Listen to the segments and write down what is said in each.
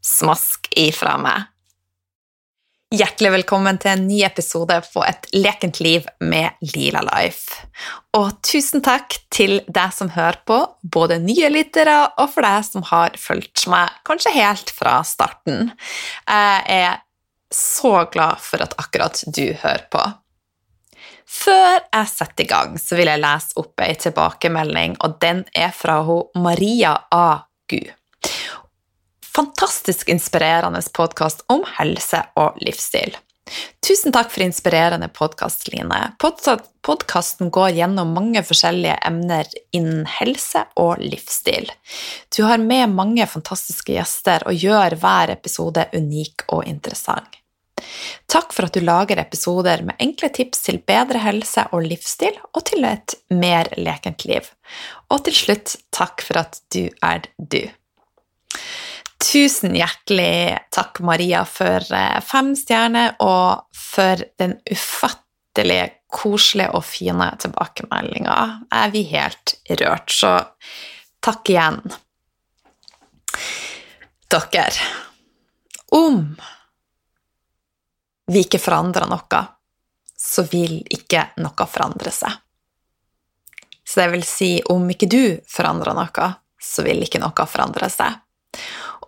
Smask ifra meg. Hjertelig velkommen til en ny episode på Et lekent liv med Lila Life. Og tusen takk til deg som hører på, både nye lyttere og for deg som har fulgt meg kanskje helt fra starten. Jeg er så glad for at akkurat du hører på. Før jeg setter i gang, så vil jeg lese opp ei tilbakemelding, og den er fra Maria A. Gu fantastisk inspirerende podkast om helse og livsstil. Tusen takk for inspirerende podkast, Line. Podkasten går gjennom mange forskjellige emner innen helse og livsstil. Du har med mange fantastiske gjester og gjør hver episode unik og interessant. Takk for at du lager episoder med enkle tips til bedre helse og livsstil, og til et mer lekent liv. Og til slutt, takk for at du er du. Tusen hjertelig takk, Maria, for eh, fem stjerner og for den ufattelig koselige og fine tilbakemeldinga. Er vi helt rørt, så takk igjen. Dere, om vi ikke forandrer noe, så vil ikke noe forandre seg. Så det vil si, om ikke du forandrer noe, så vil ikke noe forandre seg.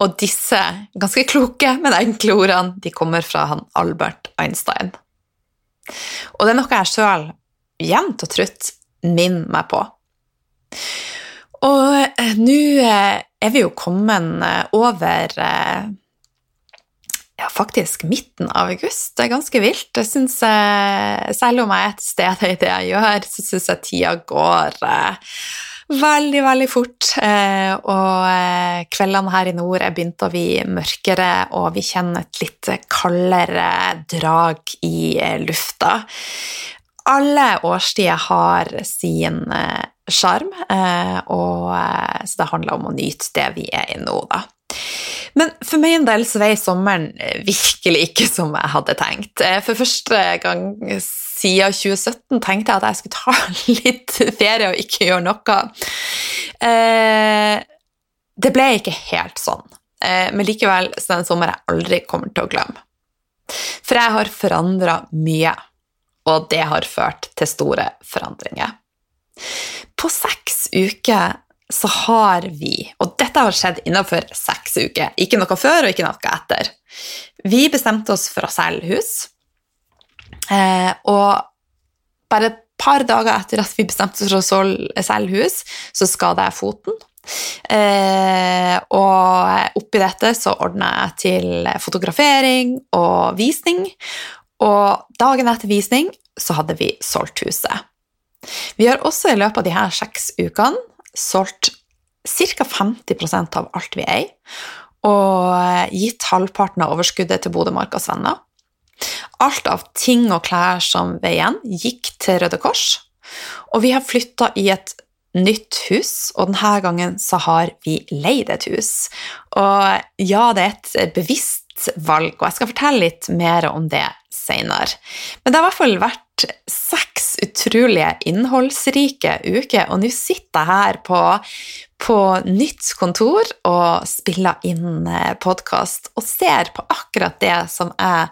Og disse ganske kloke, men enkle ordene de kommer fra han Albert Einstein. Og det er noe jeg sjøl jevnt og trutt minner meg på. Og eh, nå eh, er vi jo kommet eh, over ja, faktisk midten av august. Det er ganske vilt. Jeg synes, Selv om jeg er et sted i det jeg gjør, så syns jeg tida går veldig, veldig fort. Eh, og eh, kveldene her i nord er begynt å bli mørkere, og vi kjenner et litt kaldere drag i eh, lufta. Alle årstider har sin sjarm, så det handler om å nyte det vi er i nå, da. Men for meg en del så vei sommeren virkelig ikke som jeg hadde tenkt. For første gang siden 2017 tenkte jeg at jeg skulle ta litt ferie og ikke gjøre noe. Eh, det ble ikke helt sånn, eh, men likevel så er det en sommer jeg aldri kommer til å glemme. For jeg har forandra mye, og det har ført til store forandringer. På seks uker så har vi, og dette har skjedd innenfor seks uker, ikke noe før og ikke noe etter Vi bestemte oss for å selge hus. Eh, og bare et par dager etter at vi bestemte oss for å selge hus, så skada jeg foten. Eh, og oppi dette så ordna jeg til fotografering og visning. Og dagen etter visning så hadde vi solgt huset. Vi har også i løpet av de her seks ukene solgt ca. 50% av alt vi eier, og gitt halvparten av overskuddet til Bodømarkas venner. Alt av ting og klær som ved igjen gikk til Røde Kors. Og vi har flytta i et nytt hus, og denne gangen så har vi leid et hus. Og ja, det er et bevisst valg, og jeg skal fortelle litt mer om det seinere. Men det har i hvert fall vært seks utrolige innholdsrike uker, og nå sitter jeg her på, på nytt kontor og spiller inn eh, podkast og ser på akkurat det som jeg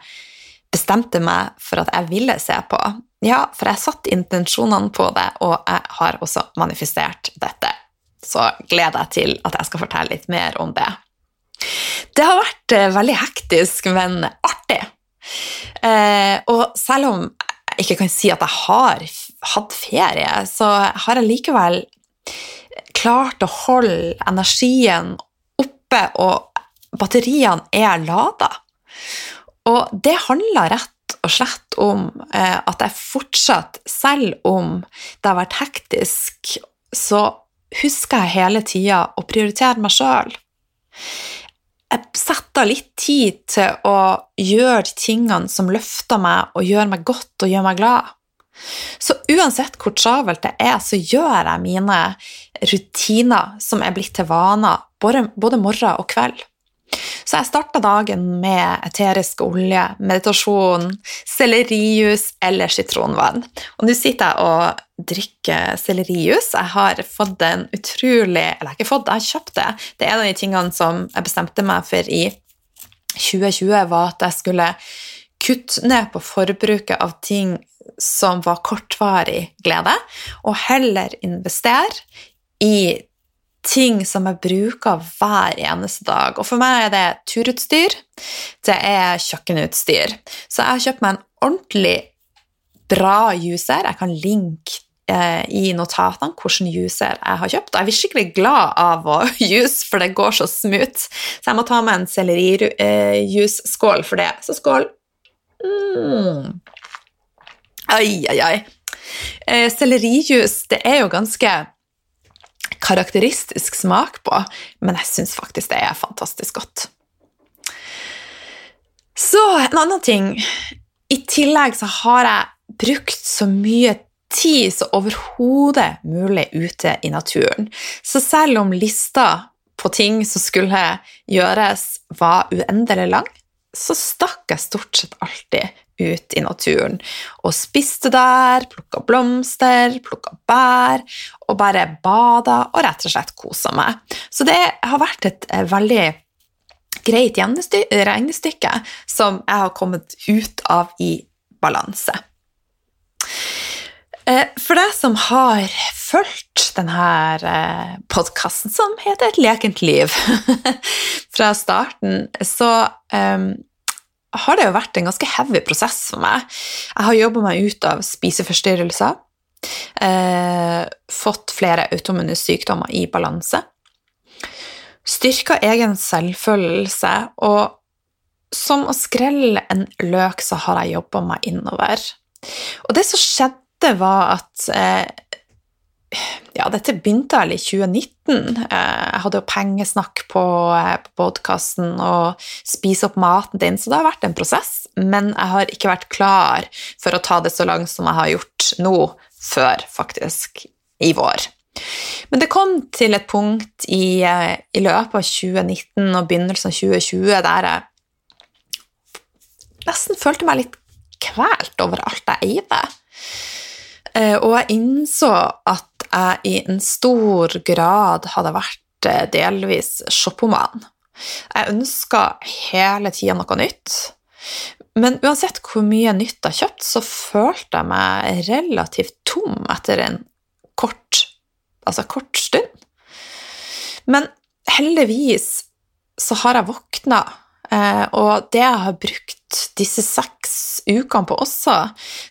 bestemte meg for at jeg ville se på. Ja, for jeg satte intensjonene på det, og jeg har også manifestert dette. Så gleder jeg til at jeg skal fortelle litt mer om det. Det har vært eh, veldig hektisk, men artig. Eh, og selv om jeg ikke kan si at jeg har hatt ferie, så har jeg likevel klart å holde energien oppe, og batteriene er lada. Og det handler rett og slett om eh, at jeg fortsatt, selv om det har vært hektisk, så husker jeg hele tida å prioritere meg sjøl. Jeg setter litt tid til å gjøre tingene som løfter meg og gjør meg godt og gjør meg glad. Så uansett hvor travelt det er, så gjør jeg mine rutiner som er blitt til vaner, både morgen og kveld. Så jeg starta dagen med eterisk olje, meditasjon, sellerijus eller sitronvann. Og nå sitter jeg og drikker sellerijus. Jeg har fått den utrolig Eller jeg har ikke fått jeg har kjøpt det. Det er en av de tingene som jeg bestemte meg for i 2020, var at jeg skulle kutte ned på forbruket av ting som var kortvarig glede, og heller investere i ting som jeg bruker hver eneste dag. Og for meg er det turutstyr, det er kjøkkenutstyr. Så jeg har kjøpt meg en ordentlig bra juicer. Jeg kan linke eh, i notatene hvilken juicer jeg har kjøpt. Og jeg blir skikkelig glad av å juice, for det går så smooth. Så jeg må ta med en sellerijuice-skål for det. Så skål. Mm. Ai, ai, ai. Eh, det er jo ganske karakteristisk smak på, men jeg syns faktisk det er fantastisk godt. Så en annen ting I tillegg så har jeg brukt så mye tid som overhodet mulig ute i naturen. Så selv om lista på ting som skulle gjøres, var uendelig lang, så stakk jeg stort sett alltid ut i naturen og spiste der, plukka blomster, plukka bær og bare bada og rett og slett kosa meg. Så det har vært et eh, veldig greit regnestykke som jeg har kommet ut av i balanse. Eh, for deg som har fulgt denne eh, podkasten, som heter Et lekent liv, fra starten, så um, har det jo vært en ganske heavy prosess for meg. Jeg har jobba meg ut av spiseforstyrrelser, eh, fått flere automune sykdommer i balanse, styrka egen selvfølelse, og som å skrelle en løk, så har jeg jobba meg innover. Og det som skjedde, var at eh, ja, dette begynte vel i 2019. Eh, jeg hadde jo pengesnakk på, eh, på podkasten og spise opp maten din, så det har vært en prosess. Men jeg har ikke vært klar for å ta det så langt som jeg har gjort nå, før faktisk i vår. Men det kom til et punkt i, eh, i løpet av 2019 og begynnelsen av 2020 der jeg nesten følte meg litt kvelt over alt jeg eide. Og jeg innså at jeg i en stor grad hadde vært eh, delvis shoppoman. Jeg ønska hele tida noe nytt. Men uansett hvor mye nytt jeg kjøpte, så følte jeg meg relativt tom etter en kort, altså kort stund. Men heldigvis så har jeg våkna, og det jeg har brukt disse seks ukene på også,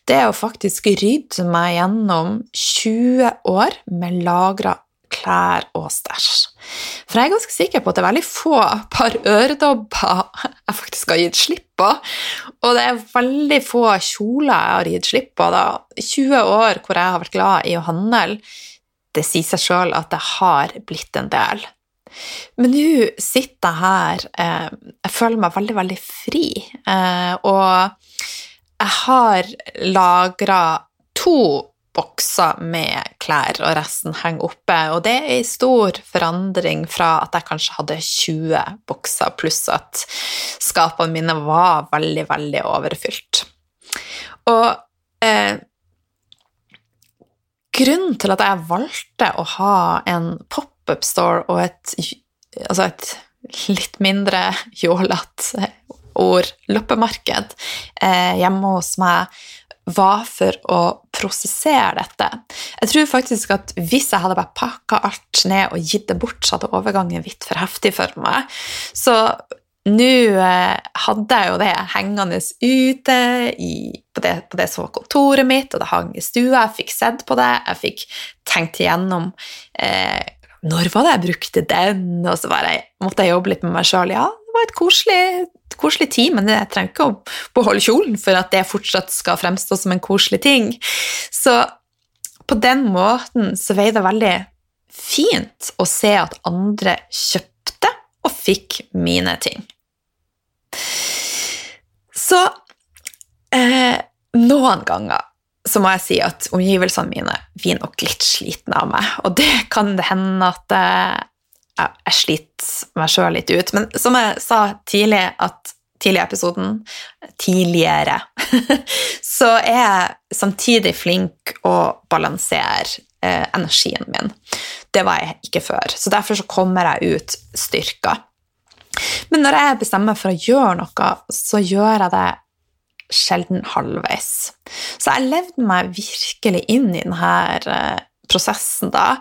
det er å faktisk rydde meg gjennom 20 år med lagra klær og stæsj. For jeg er ganske sikker på at det er veldig få par øredobber jeg faktisk har gitt slipp på, og det er veldig få kjoler jeg har gitt slipp på. Da. 20 år hvor jeg har vært glad i å handle, det sier seg sjøl at det har blitt en del. Men nå sitter jeg her eh, Jeg føler meg veldig, veldig fri. Eh, og jeg har lagra to bokser med klær, og resten henger oppe. Og det er en stor forandring fra at jeg kanskje hadde 20 bokser, pluss at skapene mine var veldig, veldig overfylt. Og eh, grunnen til at jeg valgte å ha en pop pop-up store og et, altså et litt mindre jålete ord, loppemarked, eh, hjemme hos meg, var for å prosessere dette. Jeg tror faktisk at hvis jeg hadde bare pakka alt ned og gitt det bort, så hadde overgangen blitt for heftig for meg. Så nå eh, hadde jeg jo det hengende ute i, på, det, på, det, som var kontoret mitt, og det hang i stua. Jeg fikk sett på det, jeg fikk tenkt igjennom eh, når var det jeg brukte den, og så jeg, måtte jeg jobbe litt med meg sjøl. Ja, det var et koselig, koselig tid, men jeg trenger ikke å beholde kjolen for at det fortsatt skal fremstå som en koselig ting. Så på den måten så veier det veldig fint å se at andre kjøpte og fikk mine ting. Så eh, noen ganger så må jeg si at omgivelsene mine blir nok litt slitne av meg. Og det kan det hende at jeg, jeg sliter meg sjøl litt ut. Men som jeg sa tidlig, at tidlig i episoden, tidligere, så er jeg samtidig flink å balansere eh, energien min. Det var jeg ikke før. Så derfor så kommer jeg ut styrka. Men når jeg bestemmer meg for å gjøre noe, så gjør jeg det sjelden halvveis. Så jeg levde meg virkelig inn i denne eh, prosessen da.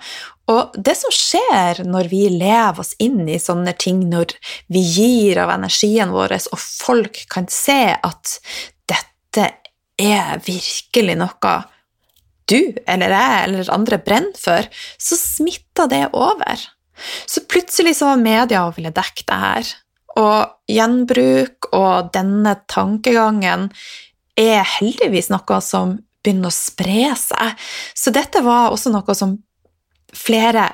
Og det som skjer når vi lever oss inn i sånne ting, når vi gir av energien vår, og folk kan se at dette er virkelig noe du eller jeg eller andre brenner for, så smitter det over. Så plutselig så var media og ville dekke det her. Og gjenbruk og denne tankegangen er heldigvis noe som begynner å spre seg. Så dette var også noe som flere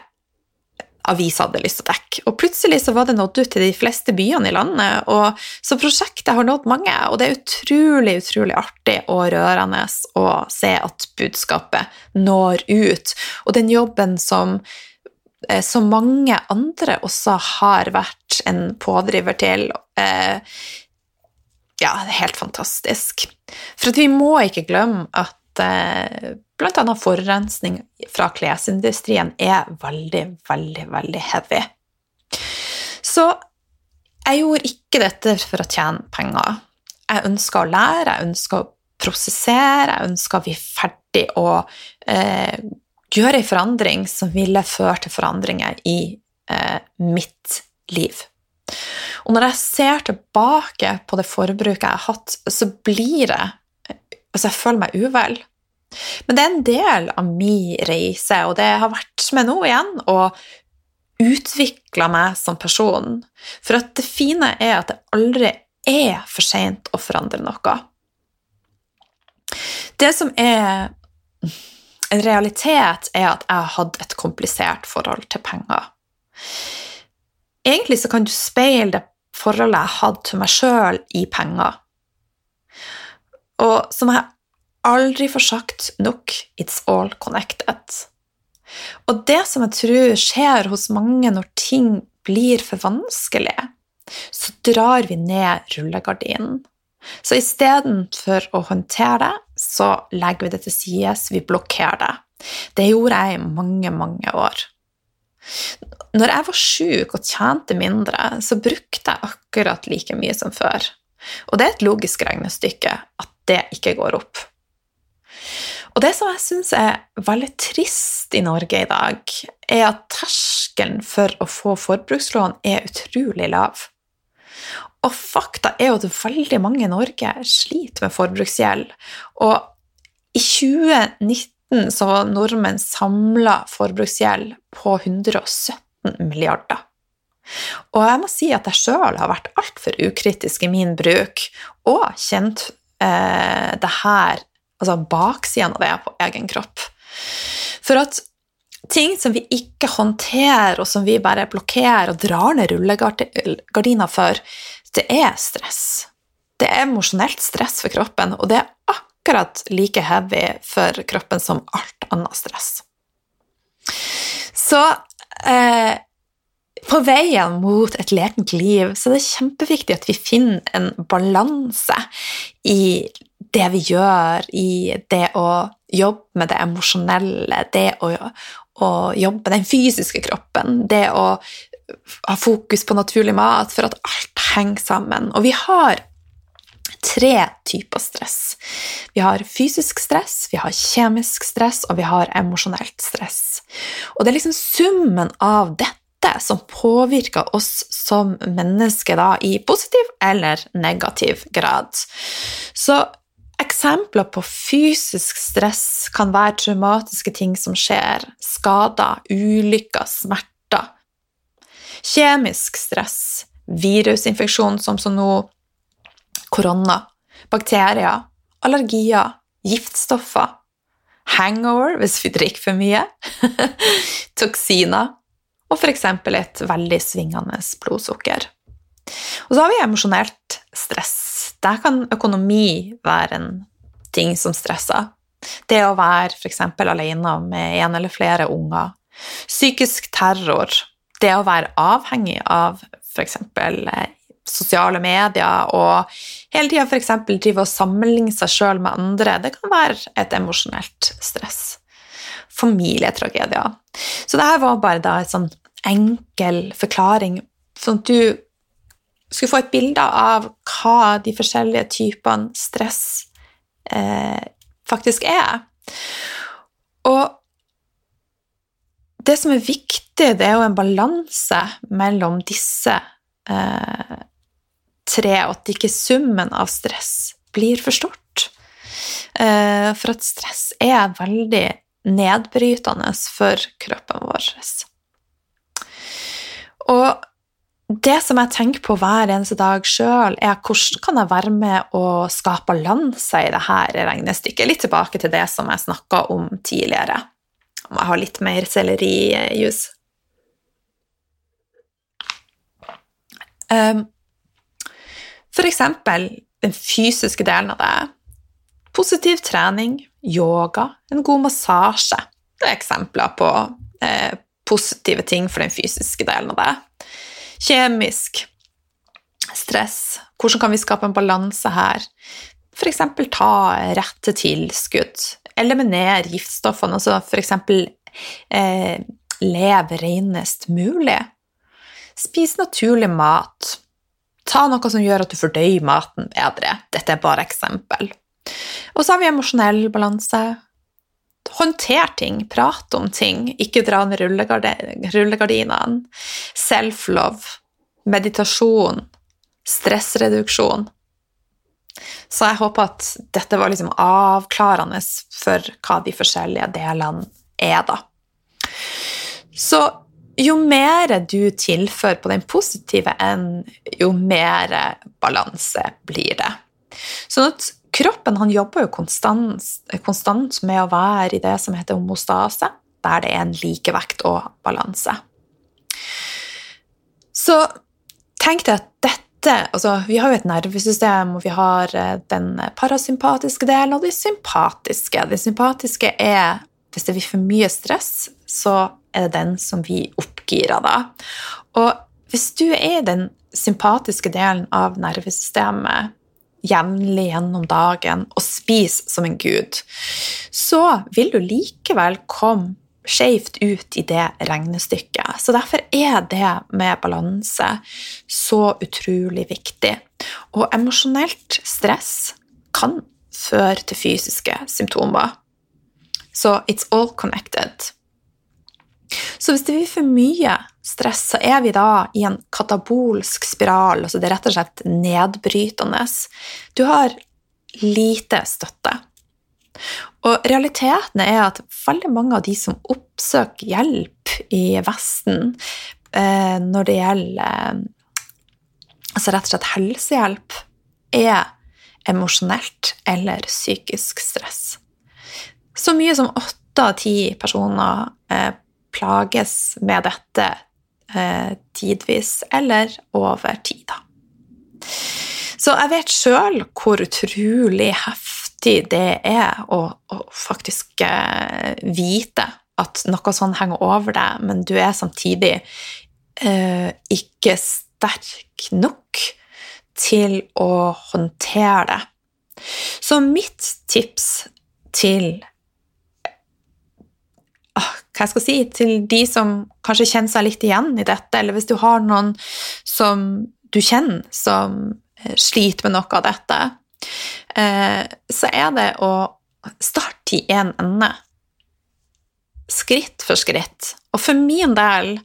aviser hadde lyst til å dekke. Og plutselig så var det nådd ut til de fleste byene i landet, og så prosjektet har nådd mange. Og det er utrolig, utrolig artig og rørende å se at budskapet når ut. Og den jobben som Eh, så mange andre også har vært en pådriver til. Eh, ja, helt fantastisk. For vi må ikke glemme at eh, bl.a. forurensning fra klesindustrien er veldig, veldig, veldig heavy. Så jeg gjorde ikke dette for å tjene penger. Jeg ønska å lære, jeg ønska å prosessere, jeg ønska å bli ferdig og eh, gjøre en forandring som ville føre til forandringer i eh, mitt liv. Og når jeg ser tilbake på det forbruket jeg har hatt, så blir det Altså, jeg føler meg uvel. Men det er en del av min reise, og det har vært med nå igjen og utvikla meg som person. For at det fine er at det aldri er for seint å forandre noe. Det som er en realitet er at jeg har hatt et komplisert forhold til penger. Egentlig så kan du speile det forholdet jeg hadde til meg sjøl, i penger. Og som jeg aldri får sagt nok, it's all connected. Og det som jeg tror skjer hos mange når ting blir for vanskelig, så drar vi ned rullegardinen. Så istedenfor å håndtere det, så legger vi det til side, vi blokkerer det. Det gjorde jeg i mange, mange år. Når jeg var sjuk og tjente mindre, så brukte jeg akkurat like mye som før. Og det er et logisk regnestykke at det ikke går opp. Og det som jeg syns er veldig trist i Norge i dag, er at terskelen for å få forbrukslån er utrolig lav. Og fakta er jo at veldig mange i Norge sliter med forbruksgjeld. Og i 2019 så var nordmenn samla forbruksgjeld på 117 milliarder. Og jeg må si at jeg sjøl har vært altfor ukritisk i min bruk og kjent eh, det her, altså baksiden av det på egen kropp. For at ting som vi ikke håndterer, og som vi bare blokkerer og drar ned rullegardina for, det er stress. Det er emosjonelt stress for kroppen, og det er akkurat like heavy for kroppen som alt annet stress. Så eh, på veien mot et lekent liv så det er kjempeviktig at vi finner en balanse i det vi gjør, i det å jobbe med det emosjonelle, det å, å jobbe med den fysiske kroppen, det å ha fokus på naturlig mat, for at alt henger sammen. Og vi har tre typer stress. Vi har fysisk stress, vi har kjemisk stress, og vi har emosjonelt stress. Og det er liksom summen av dette dette som påvirker oss som mennesker da, i positiv eller negativ grad. Så eksempler på fysisk stress kan være traumatiske ting som skjer, skader, ulykker, smerter. Kjemisk stress, virusinfeksjon som som nå korona, bakterier, allergier, giftstoffer, hangover hvis vi drikker for mye, toksiner og f.eks. et veldig svingende blodsukker. Og så har vi emosjonelt stress. Der kan økonomi være en ting som stresser. Det å være f.eks. alene med en eller flere unger. Psykisk terror. Det å være avhengig av f.eks. Eh, sosiale medier og hele tida f.eks. drive og sammenligne seg sjøl med andre, det kan være et emosjonelt stress. Familietragedier. Så dette var bare en sånn enkel forklaring, sånn at du skulle få et bilde av hva de forskjellige typene stress eh, faktisk er. Og det som er viktig, det er jo en balanse mellom disse eh, tre, og at ikke summen av stress blir for stort. Eh, for at stress er veldig nedbrytende for kroppen vår. Og det som jeg tenker på hver eneste dag sjøl, er hvordan kan jeg være med å skape balanse i dette regnestykket? Litt tilbake til det som jeg snakka om tidligere. Om jeg har litt mer sellerijus. Um, for eksempel den fysiske delen av det. Positiv trening, yoga, en god massasje. Det er eksempler på eh, positive ting for den fysiske delen av det. Kjemisk stress. Hvordan kan vi skape en balanse her? F.eks. ta rette tilskudd. Eliminere giftstoffene, altså f.eks. Eh, lev renest mulig. Spis naturlig mat. Ta noe som gjør at du fordøyer maten bedre. Dette er bare eksempel. Og så har vi emosjonell balanse. Håndter ting, prate om ting, ikke dra ned rullegardinene. Self-love, meditasjon, stressreduksjon. Så jeg håper at dette var liksom avklarende for hva de forskjellige delene er, da. Så jo mer du tilfører på den positive enden, jo mer balanse blir det. Sånn at kroppen han jobber jo konstant, konstant, med å være i det som heter homostase, der det er en likevekt og balanse. Så tenk deg at dette altså, Vi har jo et nervesystem, og vi har eh, den parasympatiske delen og det sympatiske. Det sympatiske er hvis det blir for mye stress, så er det den som blir oppgira da. Og hvis du er i den sympatiske delen av nervesystemet jevnlig gjennom dagen og spise som en gud, så vil du likevel komme skjevt ut i det regnestykket. Så derfor er det med balanse så utrolig viktig. Og emosjonelt stress kan føre til fysiske symptomer. Så it's all connected. Så hvis det blir for mye stress, så er vi da i en katabolsk spiral. altså Det er rett og slett nedbrytende. Du har lite støtte. Og realiteten er at veldig mange av de som oppsøker hjelp i Vesten eh, når det gjelder eh, altså rett og slett helsehjelp, er emosjonelt eller psykisk stress. Så mye som åtte av ti personer eh, plages med dette eh, tidvis eller over tid. Så jeg vet sjøl hvor utrolig heftig det er å, å faktisk eh, vite at noe sånn henger over deg, men du er samtidig eh, ikke sterk nok til å håndtere det. Så mitt tips til hva jeg skal si, til de som kanskje kjenner seg litt igjen i dette, eller hvis du har noen som du kjenner som eh, sliter med noe av dette, eh, så er det å starte i én en ende. Skritt for skritt. Og for min del,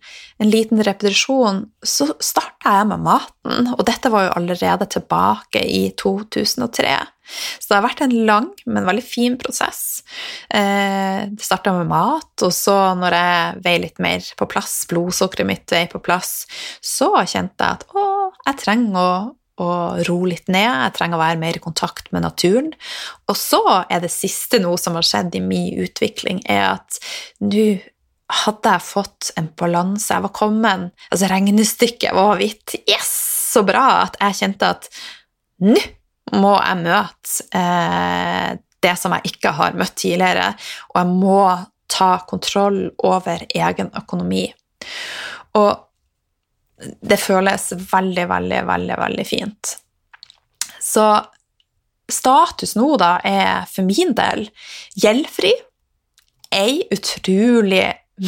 en liten repetisjon, så starta jeg med maten, og dette var jo allerede tilbake i 2003. Så det har vært en lang, men veldig fin prosess. Eh, det starta med mat, og så når jeg vei litt mer på plass, blodsukkeret mitt vei på plass, så kjente jeg at å, jeg trenger å å roe litt ned, jeg trenger å være mer i kontakt med naturen. Og så er det siste noe som har skjedd i min utvikling, er at nå hadde jeg fått en balanse, jeg var kommet Altså, regnestykket var hvitt. Yes, så bra at jeg kjente at nå må jeg møte eh, det som jeg ikke har møtt tidligere, og jeg må ta kontroll over egen økonomi. Og det føles veldig, veldig, veldig, veldig fint. Så status nå, da, er for min del gjeldfri. Ei utrolig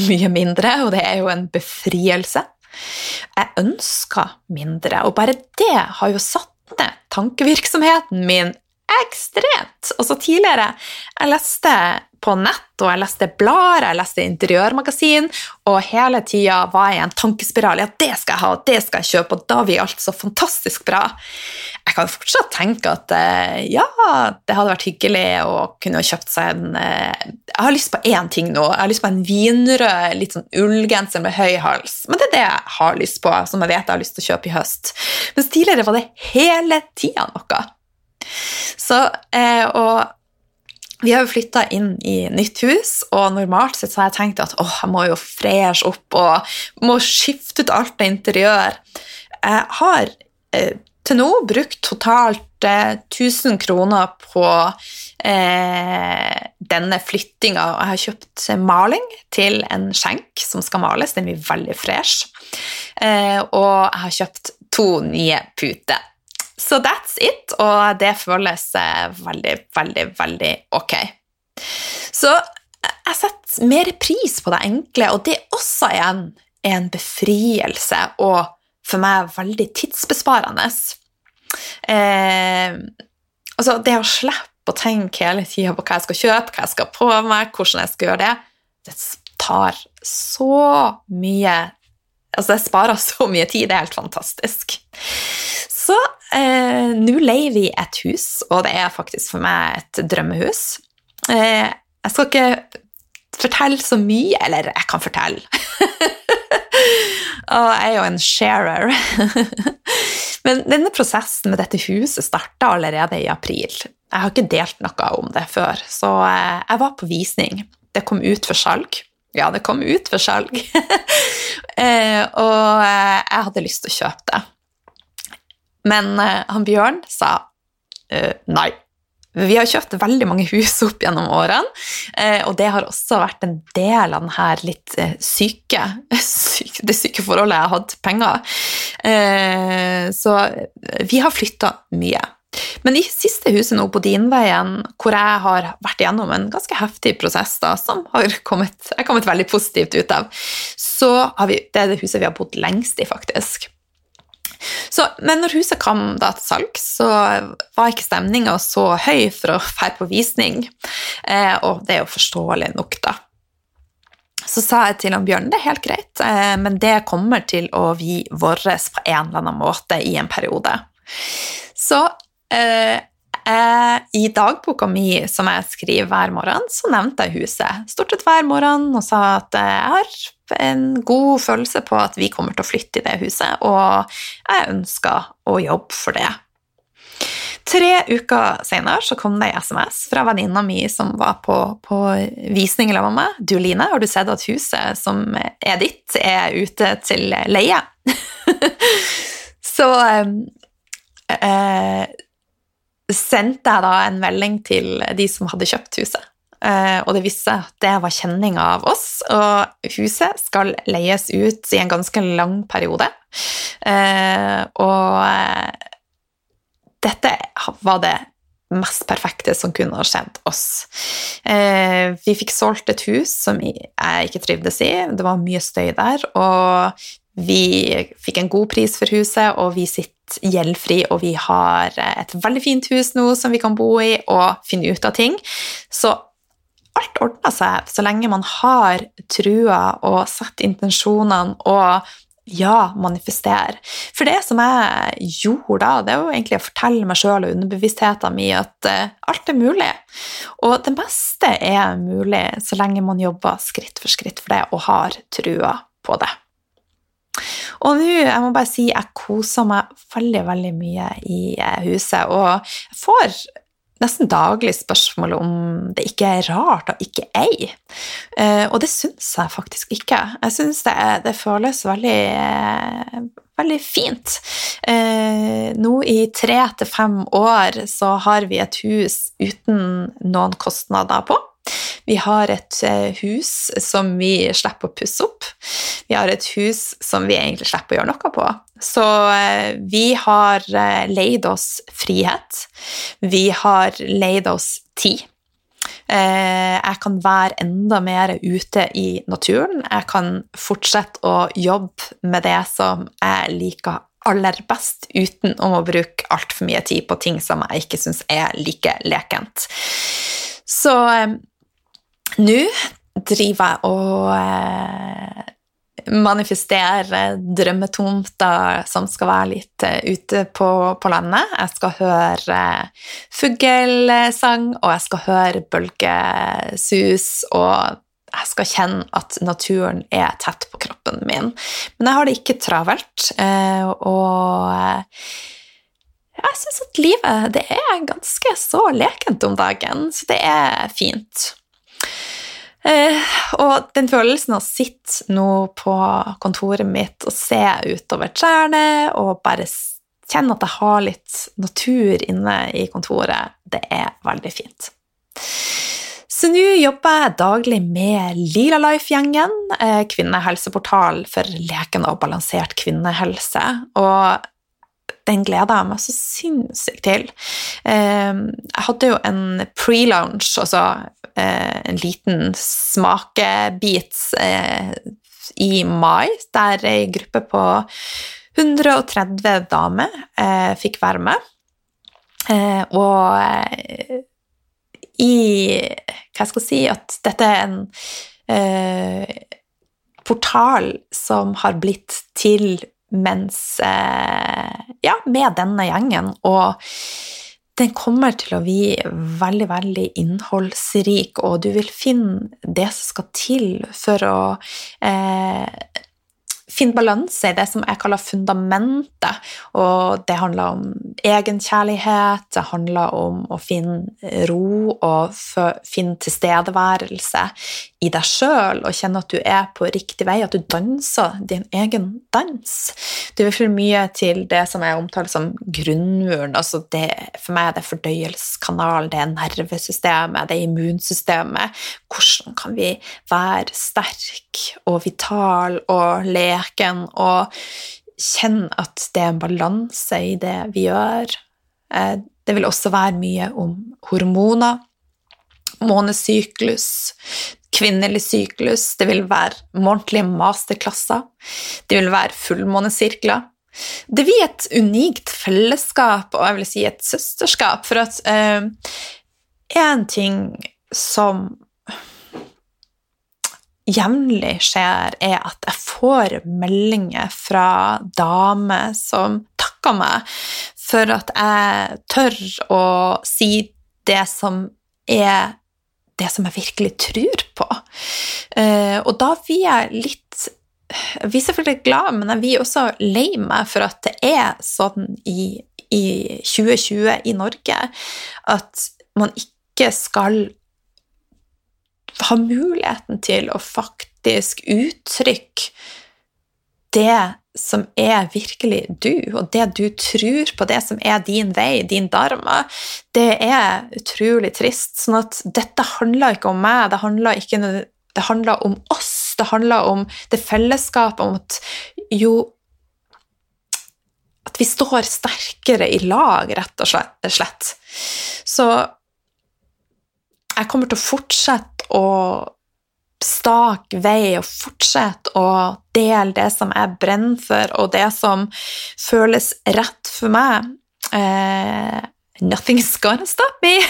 mye mindre, og det er jo en befrielse. Jeg ønsker mindre, og bare det har jo satt ned tankevirksomheten min ekstremt. Også tidligere Jeg leste på nett, og jeg leste blader, jeg leste interiørmagasin, og hele tida var jeg i en tankespiral. Ja, det skal jeg ha, og det skal jeg kjøpe, og da blir alt så fantastisk bra. Jeg kan fortsatt tenke at eh, ja, det hadde vært hyggelig å kunne kjøpt seg en eh, Jeg har lyst på én ting nå. Jeg har lyst på en vinrød, litt sånn ullgenser med høy hals. Men det er det jeg har lyst på, som jeg vet jeg har lyst til å kjøpe i høst. Mens tidligere var det hele tida noe. Så, eh, og vi har jo flytta inn i nytt hus, og normalt sett så har jeg tenkt at åh, jeg må jo freshe opp og må skifte ut alt av interiør. Jeg har eh, til nå brukt totalt eh, 1000 kroner på eh, denne flyttinga. Jeg har kjøpt maling til en skjenk som skal males. Den blir veldig fresh. Eh, og jeg har kjøpt to nye puter. Så that's it, og det føles eh, veldig, veldig, veldig ok. Så jeg setter mer pris på det enkle, og det er også igjen en befrielse og for meg veldig tidsbesparende. Eh, altså, det å slippe å tenke hele tida på hva jeg skal kjøpe, hva jeg skal på meg, hvordan jeg skal gjøre det, det tar så mye Altså, det sparer så mye tid. Det er helt fantastisk. Eh, nå leier vi et hus, og det er faktisk for meg et drømmehus. Eh, jeg skal ikke fortelle så mye, eller jeg kan fortelle. og jeg er jo en sharer. Men denne prosessen med dette huset starta allerede i april. Jeg har ikke delt noe om det før, så eh, jeg var på visning. Det kom ut for salg. Ja, det kom ut for salg. eh, og eh, jeg hadde lyst til å kjøpe det. Men uh, han Bjørn sa uh, nei. Vi har kjøpt veldig mange hus opp gjennom årene, uh, og det har også vært en del av denne litt syke, det syke forholdet jeg har hatt penger. Så vi har flytta mye. Men i siste huset nå på Dinveien, hvor jeg har vært igjennom en ganske heftig prosess da, som har kommet, jeg kommet veldig positivt ut av, så har vi, det er det huset vi har bodd lengst i, faktisk. Så, men når huset kom da til salg, så var ikke stemninga så høy for å dra på visning. Eh, og det er jo forståelig nok, da. Så sa jeg til han Bjørn det er helt greit, eh, men det kommer til å bli vårt på en eller annen måte i en periode. Så eh, Eh, I dagboka mi som jeg skriver hver morgen, så nevnte jeg huset stort sett hver morgen og sa at jeg har en god følelse på at vi kommer til å flytte i det huset, og jeg ønsker å jobbe for det. Tre uker senere kom det en SMS fra venninna mi som var på, på visning sammen med meg. Du, Line, har du sett at huset som er ditt, er ute til leie? så eh, sendte jeg da en melding til de som hadde kjøpt huset. Eh, og det viste seg at det var kjenninga av oss, og huset skal leies ut i en ganske lang periode. Eh, og eh, dette var det mest perfekte som kunne ha skjedd oss. Vi fikk solgt et hus som jeg ikke trivdes i, det var mye støy der, og vi fikk en god pris for huset, og vi sitter gjeldfri, og vi har et veldig fint hus nå som vi kan bo i og finne ut av ting. Så alt ordner seg så lenge man har trua og setter intensjonene og ja, manifestere. For det som jeg gjorde da, det er jo egentlig å fortelle meg sjøl og underbevisstheten min at uh, alt er mulig. Og det meste er mulig så lenge man jobber skritt for skritt for det og har trua på det. Og nå, jeg må bare si, jeg koser meg veldig, veldig mye i eh, huset, og jeg får nesten daglig spørsmål om det ikke er rart å ikke eie. Eh, og det syns jeg faktisk ikke. Jeg syns det, det, føles veldig, eh, veldig fint. Eh, nå i tre til fem år så har vi et hus uten noen kostnader på. Vi har et hus som vi slipper å pusse opp. Vi har et hus som vi egentlig slipper å gjøre noe på. Så eh, vi har eh, leid oss frihet. Vi har leid oss tid. Eh, jeg kan være enda mer ute i naturen. Jeg kan fortsette å jobbe med det som jeg liker aller best, uten å bruke altfor mye tid på ting som jeg ikke syns er like lekent. Så nå driver jeg og manifestere drømmetomter som skal være litt uh, ute på, på, landet. Jeg skal høre uh, fuglesang, og jeg skal høre bølgesus, og jeg skal kjenne at naturen er tett på kroppen min. Men jeg har det ikke travelt, og jeg syns at livet det er ganske så lekent om dagen, så det er fint. Eh, og den følelsen å sitte nå på kontoret mitt og se utover trærne og bare kjenne at jeg har litt natur inne i kontoret, det er veldig fint. Så nå jobber jeg daglig med Lila Life-gjengen, eh, kvinnehelseportal for leken og balansert kvinnehelse. Og den gleder jeg meg så sinnssykt til. Eh, jeg hadde jo en pre-launch, altså eh, en liten smakebit eh, i mai, der ei gruppe på 130 damer fikk være med. og i Hva skal jeg si At dette er en portal som har blitt til mens Ja, med denne gjengen. Og den kommer til å bli veldig, veldig innholdsrik, og du vil finne det som skal til for å eh, finne balanse i det som jeg kaller fundamentet. Og det handler om egenkjærlighet, det handler om å finne ro og finne tilstedeværelse i deg sjøl og kjenne at du er på riktig vei, at du danser din egen dans. Du vil følge mye til det som jeg omtaler som grunnmuren. Altså det, for meg er det fordøyelseskanalen, det er nervesystemet, det er immunsystemet. Hvordan kan vi være sterk og vital og leken og kjenne at det er en balanse i det vi gjør? Eh, det vil også være mye om hormoner månesyklus, kvinnelig syklus, det vil være månedlige masterklasser, det vil være fullmånesirkler. Det blir et unikt fellesskap og jeg vil si et søsterskap, for at én eh, ting som jevnlig skjer, er at jeg får meldinger fra damer som takker meg for at jeg tør å si det som er det som jeg virkelig tror på. Uh, og da blir jeg litt Vi blir selvfølgelig glad, men jeg blir også lei meg for at det er sånn i, i 2020 i Norge at man ikke skal ha muligheten til å faktisk uttrykke det som er virkelig du, og det du tror på, det som er din vei, din dharma, det er utrolig trist. Sånn at dette handler ikke om meg, det handler, ikke, det handler om oss, det handler om det fellesskapet, om at jo At vi står sterkere i lag, rett og slett. Så jeg kommer til å fortsette å stak vei og fortsette å dele det som jeg brenner for, og det som føles rett for meg. Eh, Nothing's gonna stop me!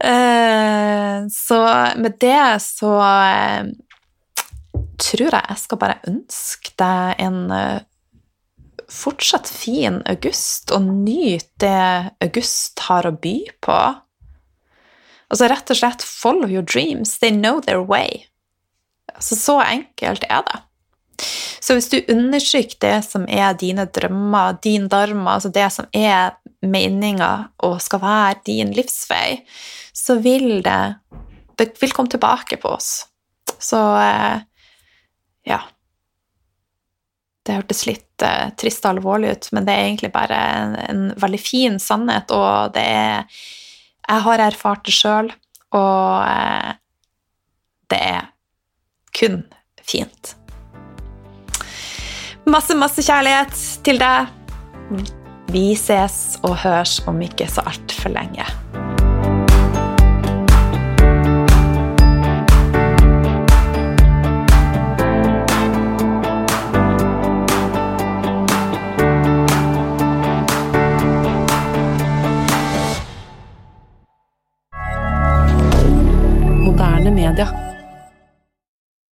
Eh, så med det så eh, tror jeg jeg skal bare ønske deg en eh, fortsatt fin august, og nyt det august har å by på. Altså rett og slett follow your dreams. They know their way. Altså, så enkelt er det. Så hvis du undertrykker det som er dine drømmer, din dharma, altså det som er meninga og skal være din livsvei, så vil det Det vil komme tilbake på oss. Så eh, ja. Det hørtes litt uh, trist og alvorlig ut, men det er egentlig bare en, en veldig fin sannhet, og det er Jeg har erfart det sjøl, og uh, det er kun fint. Masse, masse kjærlighet til deg. Vi ses og høres om ikke så altfor lenge. Moderne media.